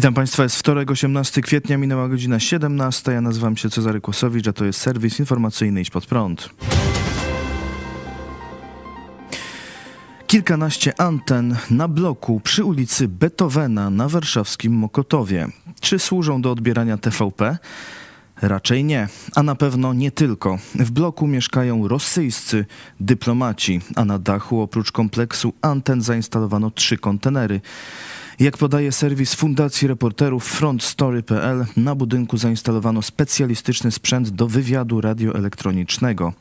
Witam Państwa, jest wtorek, 18 kwietnia, minęła godzina 17. Ja nazywam się Cezary Kłosowicz, a to jest serwis informacyjny Idź Pod Prąd. Kilkanaście anten na bloku przy ulicy Beethovena na warszawskim Mokotowie. Czy służą do odbierania TVP? Raczej nie, a na pewno nie tylko. W bloku mieszkają rosyjscy dyplomaci, a na dachu oprócz kompleksu anten zainstalowano trzy kontenery. Jak podaje serwis Fundacji Reporterów frontstory.pl, na budynku zainstalowano specjalistyczny sprzęt do wywiadu radioelektronicznego.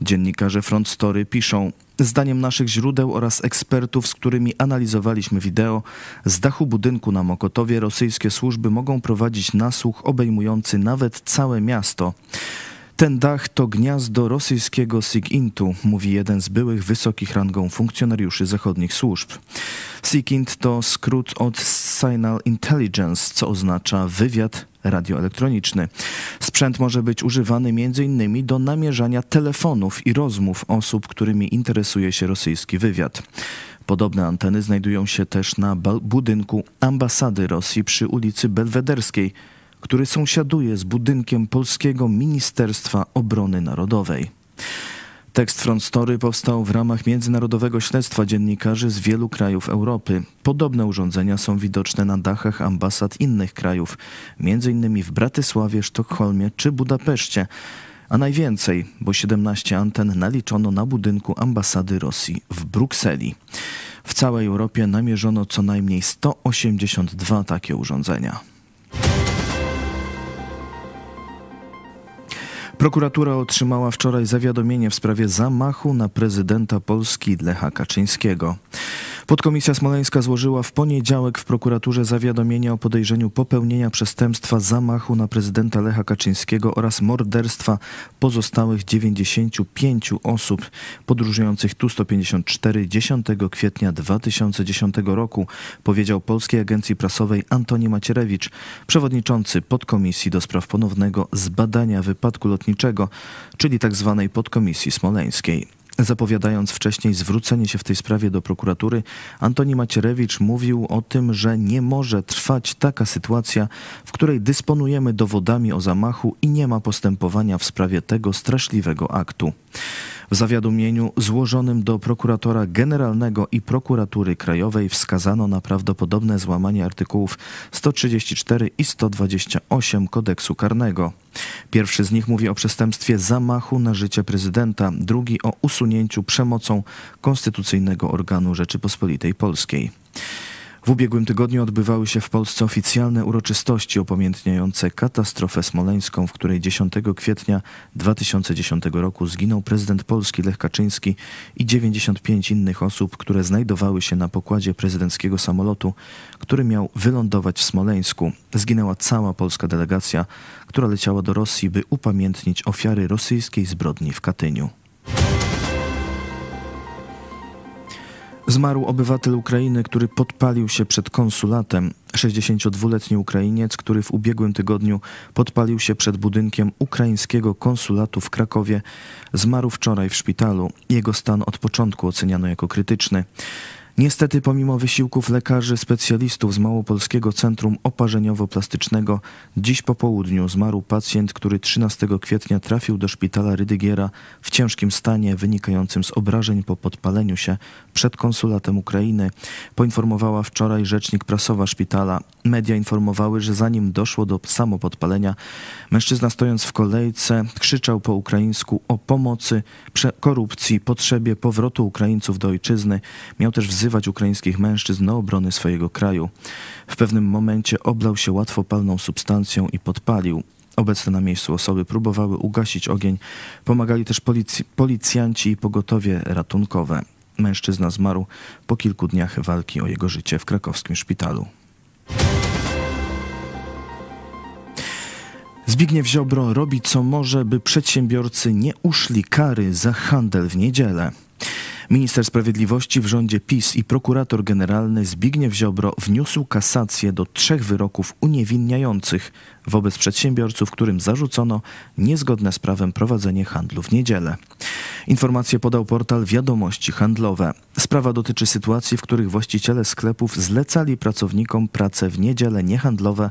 Dziennikarze Front Story piszą: Zdaniem naszych źródeł oraz ekspertów, z którymi analizowaliśmy wideo, z dachu budynku na Mokotowie rosyjskie służby mogą prowadzić nasłuch obejmujący nawet całe miasto. Ten dach to gniazdo rosyjskiego SIGINT-u, mówi jeden z byłych wysokich rangą funkcjonariuszy zachodnich służb. SIGINT to skrót od Signal Intelligence, co oznacza wywiad radioelektroniczny. Sprzęt może być używany m.in. do namierzania telefonów i rozmów osób, którymi interesuje się rosyjski wywiad. Podobne anteny znajdują się też na budynku ambasady Rosji przy ulicy Belwederskiej, który sąsiaduje z budynkiem Polskiego Ministerstwa Obrony Narodowej. Tekst Front Story powstał w ramach międzynarodowego śledztwa dziennikarzy z wielu krajów Europy. Podobne urządzenia są widoczne na dachach ambasad innych krajów, m.in. w Bratysławie, Sztokholmie czy Budapeszcie. A najwięcej, bo 17 anten naliczono na budynku ambasady Rosji w Brukseli. W całej Europie namierzono co najmniej 182 takie urządzenia. Prokuratura otrzymała wczoraj zawiadomienie w sprawie zamachu na prezydenta Polski Lecha Kaczyńskiego. Podkomisja Smoleńska złożyła w poniedziałek w prokuraturze zawiadomienie o podejrzeniu popełnienia przestępstwa zamachu na prezydenta Lecha Kaczyńskiego oraz morderstwa pozostałych 95 osób podróżujących Tu-154 10 kwietnia 2010 roku, powiedział Polskiej Agencji Prasowej Antoni Macierewicz, przewodniczący podkomisji do spraw ponownego zbadania wypadku lotniczego, czyli tzw. Tak podkomisji smoleńskiej. Zapowiadając wcześniej zwrócenie się w tej sprawie do prokuratury, Antoni Macierewicz mówił o tym, że nie może trwać taka sytuacja, w której dysponujemy dowodami o zamachu i nie ma postępowania w sprawie tego straszliwego aktu. W zawiadomieniu złożonym do prokuratora generalnego i prokuratury krajowej wskazano na prawdopodobne złamanie artykułów 134 i 128 kodeksu karnego. Pierwszy z nich mówi o przestępstwie zamachu na życie prezydenta, drugi o usunięciu przemocą konstytucyjnego organu Rzeczypospolitej Polskiej. W ubiegłym tygodniu odbywały się w Polsce oficjalne uroczystości upamiętniające katastrofę smoleńską, w której 10 kwietnia 2010 roku zginął prezydent Polski Lech Kaczyński i 95 innych osób, które znajdowały się na pokładzie prezydenckiego samolotu, który miał wylądować w Smoleńsku. Zginęła cała polska delegacja, która leciała do Rosji, by upamiętnić ofiary rosyjskiej zbrodni w Katyniu. Zmarł obywatel Ukrainy, który podpalił się przed konsulatem. 62-letni Ukrainiec, który w ubiegłym tygodniu podpalił się przed budynkiem ukraińskiego konsulatu w Krakowie, zmarł wczoraj w szpitalu. Jego stan od początku oceniano jako krytyczny. Niestety, pomimo wysiłków lekarzy specjalistów z Małopolskiego Centrum Oparzeniowo-Plastycznego, dziś po południu zmarł pacjent, który 13 kwietnia trafił do szpitala Rydygiera w ciężkim stanie wynikającym z obrażeń po podpaleniu się przed konsulatem Ukrainy, poinformowała wczoraj rzecznik prasowa szpitala. Media informowały, że zanim doszło do samopodpalenia, mężczyzna stojąc w kolejce krzyczał po ukraińsku o pomocy, korupcji, potrzebie powrotu Ukraińców do ojczyzny. Miał też wzywać wzywać ukraińskich mężczyzn do obrony swojego kraju. W pewnym momencie oblał się łatwopalną substancją i podpalił. Obecne na miejscu osoby próbowały ugasić ogień. Pomagali też polic- policjanci i pogotowie ratunkowe. Mężczyzna zmarł po kilku dniach walki o jego życie w krakowskim szpitalu. Zbigniew Ziobro robi co może, by przedsiębiorcy nie uszli kary za handel w niedzielę. Minister Sprawiedliwości w rządzie PiS i prokurator generalny Zbigniew Ziobro wniósł kasację do trzech wyroków uniewinniających wobec przedsiębiorców, którym zarzucono niezgodne z prawem prowadzenie handlu w niedzielę. Informacje podał portal Wiadomości Handlowe. Sprawa dotyczy sytuacji, w których właściciele sklepów zlecali pracownikom pracę w niedziele niehandlowe,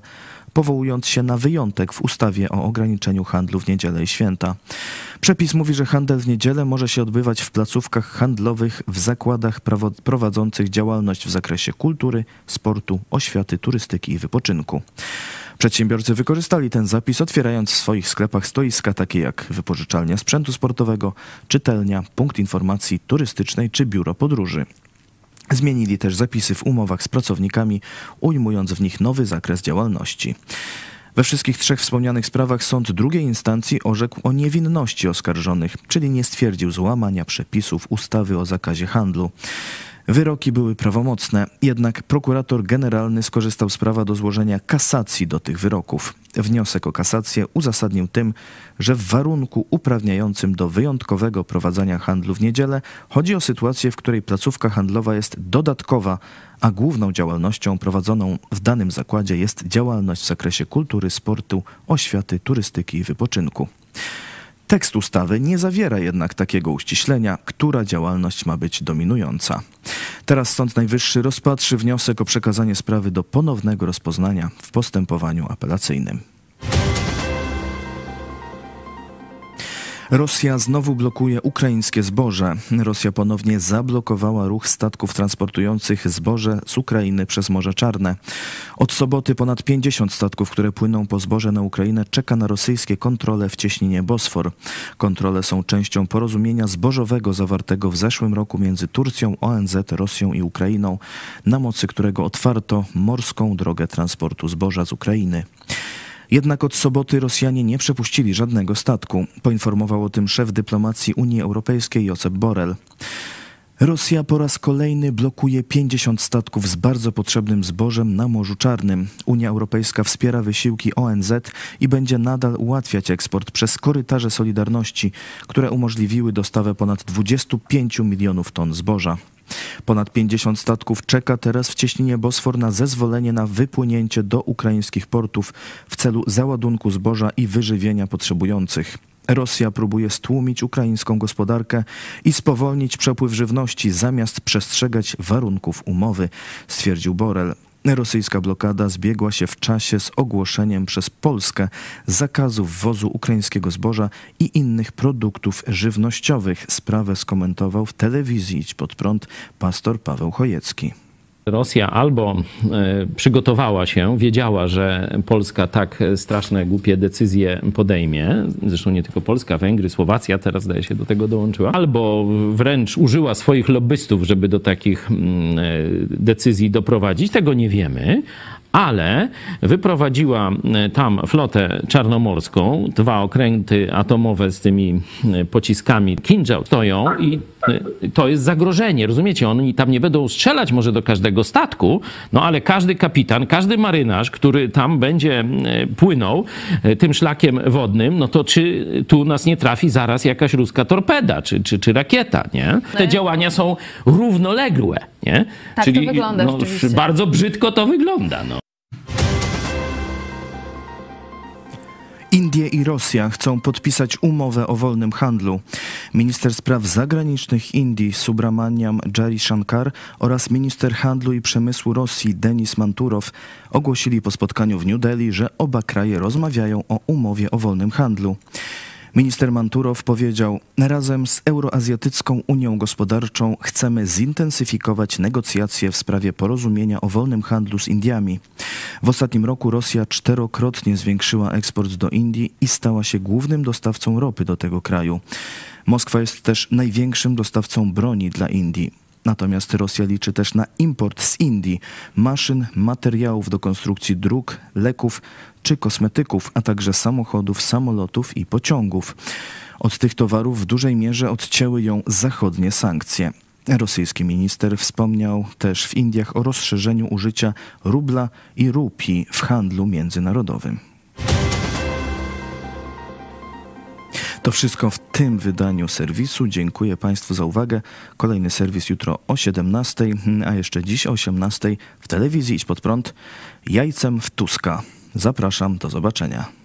powołując się na wyjątek w ustawie o ograniczeniu handlu w niedzielę i święta. Przepis mówi, że handel w niedzielę może się odbywać w placówkach handlowych, w zakładach prowadzących działalność w zakresie kultury, sportu, oświaty, turystyki i wypoczynku. Przedsiębiorcy wykorzystali ten zapis, otwierając w swoich sklepach stoiska takie jak wypożyczalnia sprzętu sportowego, czytelnia, punkt informacji turystycznej czy biuro podróży. Zmienili też zapisy w umowach z pracownikami, ujmując w nich nowy zakres działalności. We wszystkich trzech wspomnianych sprawach sąd drugiej instancji orzekł o niewinności oskarżonych, czyli nie stwierdził złamania przepisów ustawy o zakazie handlu. Wyroki były prawomocne, jednak prokurator generalny skorzystał z prawa do złożenia kasacji do tych wyroków. Wniosek o kasację uzasadnił tym, że w warunku uprawniającym do wyjątkowego prowadzenia handlu w niedzielę chodzi o sytuację, w której placówka handlowa jest dodatkowa, a główną działalnością prowadzoną w danym zakładzie jest działalność w zakresie kultury, sportu, oświaty, turystyki i wypoczynku. Tekst ustawy nie zawiera jednak takiego uściślenia, która działalność ma być dominująca. Teraz Sąd Najwyższy rozpatrzy wniosek o przekazanie sprawy do ponownego rozpoznania w postępowaniu apelacyjnym. Rosja znowu blokuje ukraińskie zboże. Rosja ponownie zablokowała ruch statków transportujących zboże z Ukrainy przez Morze Czarne. Od soboty ponad 50 statków, które płyną po zboże na Ukrainę, czeka na rosyjskie kontrole w cieśninie Bosfor. Kontrole są częścią porozumienia zbożowego zawartego w zeszłym roku między Turcją, ONZ, Rosją i Ukrainą, na mocy którego otwarto morską drogę transportu zboża z Ukrainy. Jednak od soboty Rosjanie nie przepuścili żadnego statku. Poinformował o tym szef dyplomacji Unii Europejskiej Josep Borrell. Rosja po raz kolejny blokuje 50 statków z bardzo potrzebnym zbożem na Morzu Czarnym. Unia Europejska wspiera wysiłki ONZ i będzie nadal ułatwiać eksport przez korytarze Solidarności, które umożliwiły dostawę ponad 25 milionów ton zboża. Ponad 50 statków czeka teraz w cieśninie Bosfor na zezwolenie na wypłynięcie do ukraińskich portów w celu załadunku zboża i wyżywienia potrzebujących. Rosja próbuje stłumić ukraińską gospodarkę i spowolnić przepływ żywności zamiast przestrzegać warunków umowy, stwierdził Borel. Rosyjska blokada zbiegła się w czasie z ogłoszeniem przez Polskę zakazu wwozu ukraińskiego zboża i innych produktów żywnościowych. Sprawę skomentował w telewizji Idź Pod Prąd pastor Paweł Chojecki. Rosja albo e, przygotowała się, wiedziała, że Polska tak straszne, głupie decyzje podejmie, zresztą nie tylko Polska, Węgry, Słowacja teraz zdaje się do tego dołączyła, albo wręcz użyła swoich lobbystów, żeby do takich mm, e, decyzji doprowadzić, tego nie wiemy, ale wyprowadziła e, tam flotę czarnomorską, dwa okręty atomowe z tymi pociskami Kinjal stoją i to jest zagrożenie, rozumiecie? Oni tam nie będą strzelać może do każdego statku, no ale każdy kapitan, każdy marynarz, który tam będzie płynął tym szlakiem wodnym, no to czy tu nas nie trafi zaraz jakaś ruska torpeda czy, czy, czy rakieta, nie? Te działania są równoległe, nie? Tak Czyli, to wygląda no, Bardzo brzydko to wygląda, no. Indie i Rosja chcą podpisać umowę o wolnym handlu. Minister spraw zagranicznych Indii Subramaniam Jari Shankar oraz minister handlu i przemysłu Rosji Denis Manturow ogłosili po spotkaniu w New Delhi, że oba kraje rozmawiają o umowie o wolnym handlu. Minister Manturow powiedział: Razem z Euroazjatycką Unią Gospodarczą chcemy zintensyfikować negocjacje w sprawie porozumienia o wolnym handlu z Indiami. W ostatnim roku Rosja czterokrotnie zwiększyła eksport do Indii i stała się głównym dostawcą ropy do tego kraju. Moskwa jest też największym dostawcą broni dla Indii. Natomiast Rosja liczy też na import z Indii maszyn, materiałów do konstrukcji dróg, leków czy kosmetyków, a także samochodów, samolotów i pociągów. Od tych towarów w dużej mierze odcięły ją zachodnie sankcje. Rosyjski minister wspomniał też w Indiach o rozszerzeniu użycia rubla i rupii w handlu międzynarodowym. To wszystko w tym wydaniu serwisu. Dziękuję Państwu za uwagę. Kolejny serwis jutro o 17, a jeszcze dziś o 18 w telewizji Idź Pod Prąd jajcem w Tuska. Zapraszam, do zobaczenia.